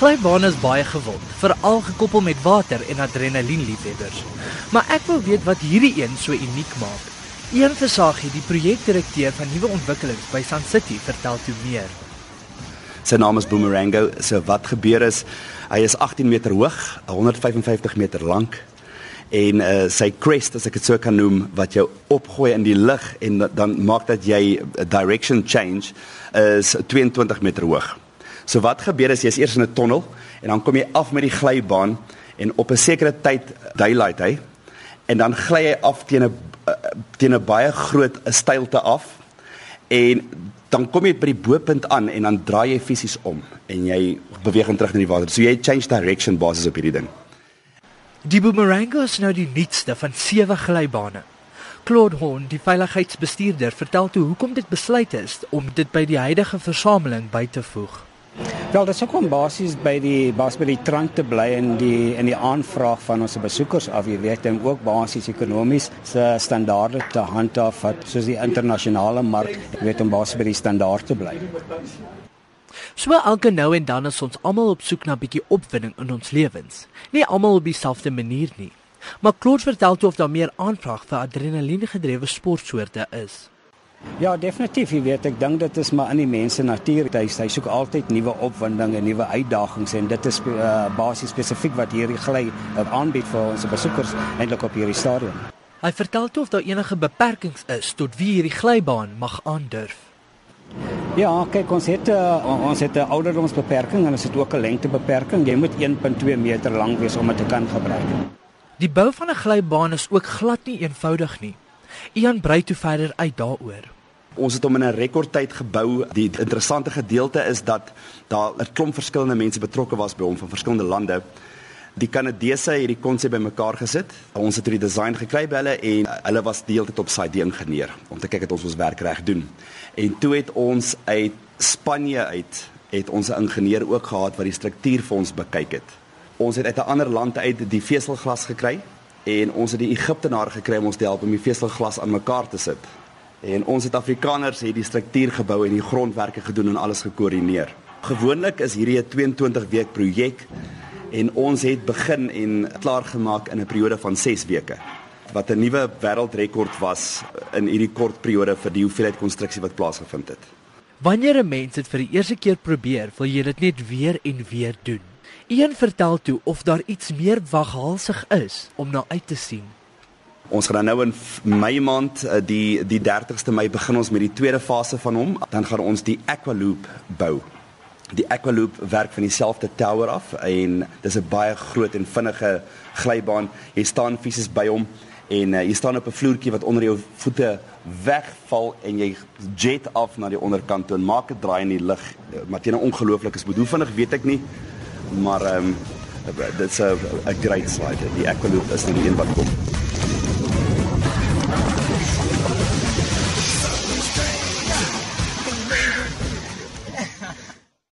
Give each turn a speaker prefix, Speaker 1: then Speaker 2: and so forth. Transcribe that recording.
Speaker 1: Glybane is baie gewild, veral gekoppel met water en adrenalienliefhebbers. Maar ek wil weet wat hierdie een so uniek maak. Ian Versaghi, die projekdirekteur van nuwe ontwikkelings by Sun City, vertel toe meer.
Speaker 2: Sy naam is Boomerango. So wat gebeur is, hy is 18 meter hoog, 155 meter lank en uh, sy crest as ek dit so kan noem wat jou opgooi in die lug en dan maak dat jy direction change is 22 meter hoog. So wat gebeur is jy is eers in 'n tonnel en dan kom jy af met die glybaan en op 'n sekere tyd daylight hy en dan gly hy af teen 'n teen 'n baie groot steilte af en dan kom jy by die bo-punt aan en dan draai jy fisies om en jy beweeg in terug na die water. So jy change direction basis op hierdie ding.
Speaker 1: Die Boomerango is nou die nuutste van sewe glybane. Claude Horn, die veiligheidsbestuurder, vertel toe hoekom dit besluit is om dit by die huidige versameling by te voeg.
Speaker 3: Wel, dit sou kom basies by die bas by die trant te bly in die in die aanvraag van ons besoekers af, jy weet, en ook basies ekonomies se standaarde te handhaaf wat soos die internasionale mark, jy weet, om basies by die standaard te bly.
Speaker 1: So elke nou en dan is ons almal op soek na 'n bietjie opwinding in ons lewens. Nie almal op dieselfde manier nie. Maar Claude vertel toe of daar meer aanvraag vir adrenaliengedrewe sportsoorte is.
Speaker 3: Ja, definitief, jy weet, ek dink dit is maar in die mense natuur. Hy hy soek altyd nuwe opwinding en nuwe uitdagings en dit is uh, basies spesifiek wat hierdie gly uh, aanbied vir ons besoekers eintlik op hierdie stadium.
Speaker 1: Hy vertel toe of daar enige beperkings is tot wie hierdie glybaan mag aandurf.
Speaker 3: Ja, kyk ons het uh, ons het 'n ouderdomsbeperking en ons het ook 'n lengtebeperking. Jy moet 1.2 meter lank wees om dit te kan gebruik.
Speaker 1: Die bou van 'n glybaan is ook glad nie eenvoudig nie. Ian brei toe verder uit daaroor.
Speaker 2: Ons het hom in 'n rekordtyd gebou. Die interessante gedeelte is dat daar 'n klomp verskillende mense betrokke was by hom van verskillende lande. Die Kanadese het die konsep bymekaar gesit. Ons het hierdie design gekry by hulle en hulle was deeltyd op site die ingenieur om te kyk dat ons ons werk reg doen. En toe het ons uit Spanje uit het ons 'n ingenieur ook gehad wat die struktuur vir ons bekyk het. Ons het uit 'n ander land uit die veselglas gekry en ons het die Egiptenaar gekry om ons te help om die veselglas aan mekaar te sit. En ons het Afrikaners het die struktuur gebou en die grondwerke gedoen en alles gekoördineer. Gewoonlik is hierdie 'n 22 week projek en ons het begin en klaar gemaak in 'n periode van 6 weke wat 'n nuwe wêreldrekord was in hierdie kort periode vir die hoeveelheid konstruksie wat plaasgevind het.
Speaker 1: Wanneer 'n mens dit vir die eerste keer probeer, wil jy dit net weer en weer doen. Een vertel toe of daar iets meer waghalsig is om na uit te sien.
Speaker 2: Ons gaan nou in Mei maand eh, die die 30ste Mei begin ons met die tweede fase van hom. Dan gaan ons die Aqualoop bou. Die Aqualoop werk van dieselfde tower af en dis 'n baie groot en vinnige glybaan. Jy staan fisies by hom en uh, jy staan op 'n vloertjie wat onder jou voete wegval en jy jet af na die onderkant toe en maak 'n draai in die lug. Maar teen 'n ongelooflike spoed. Hoe vinnig weet ek nie maar ehm um, dit's 'n great slide. Die Aqualoop is die een wat kom.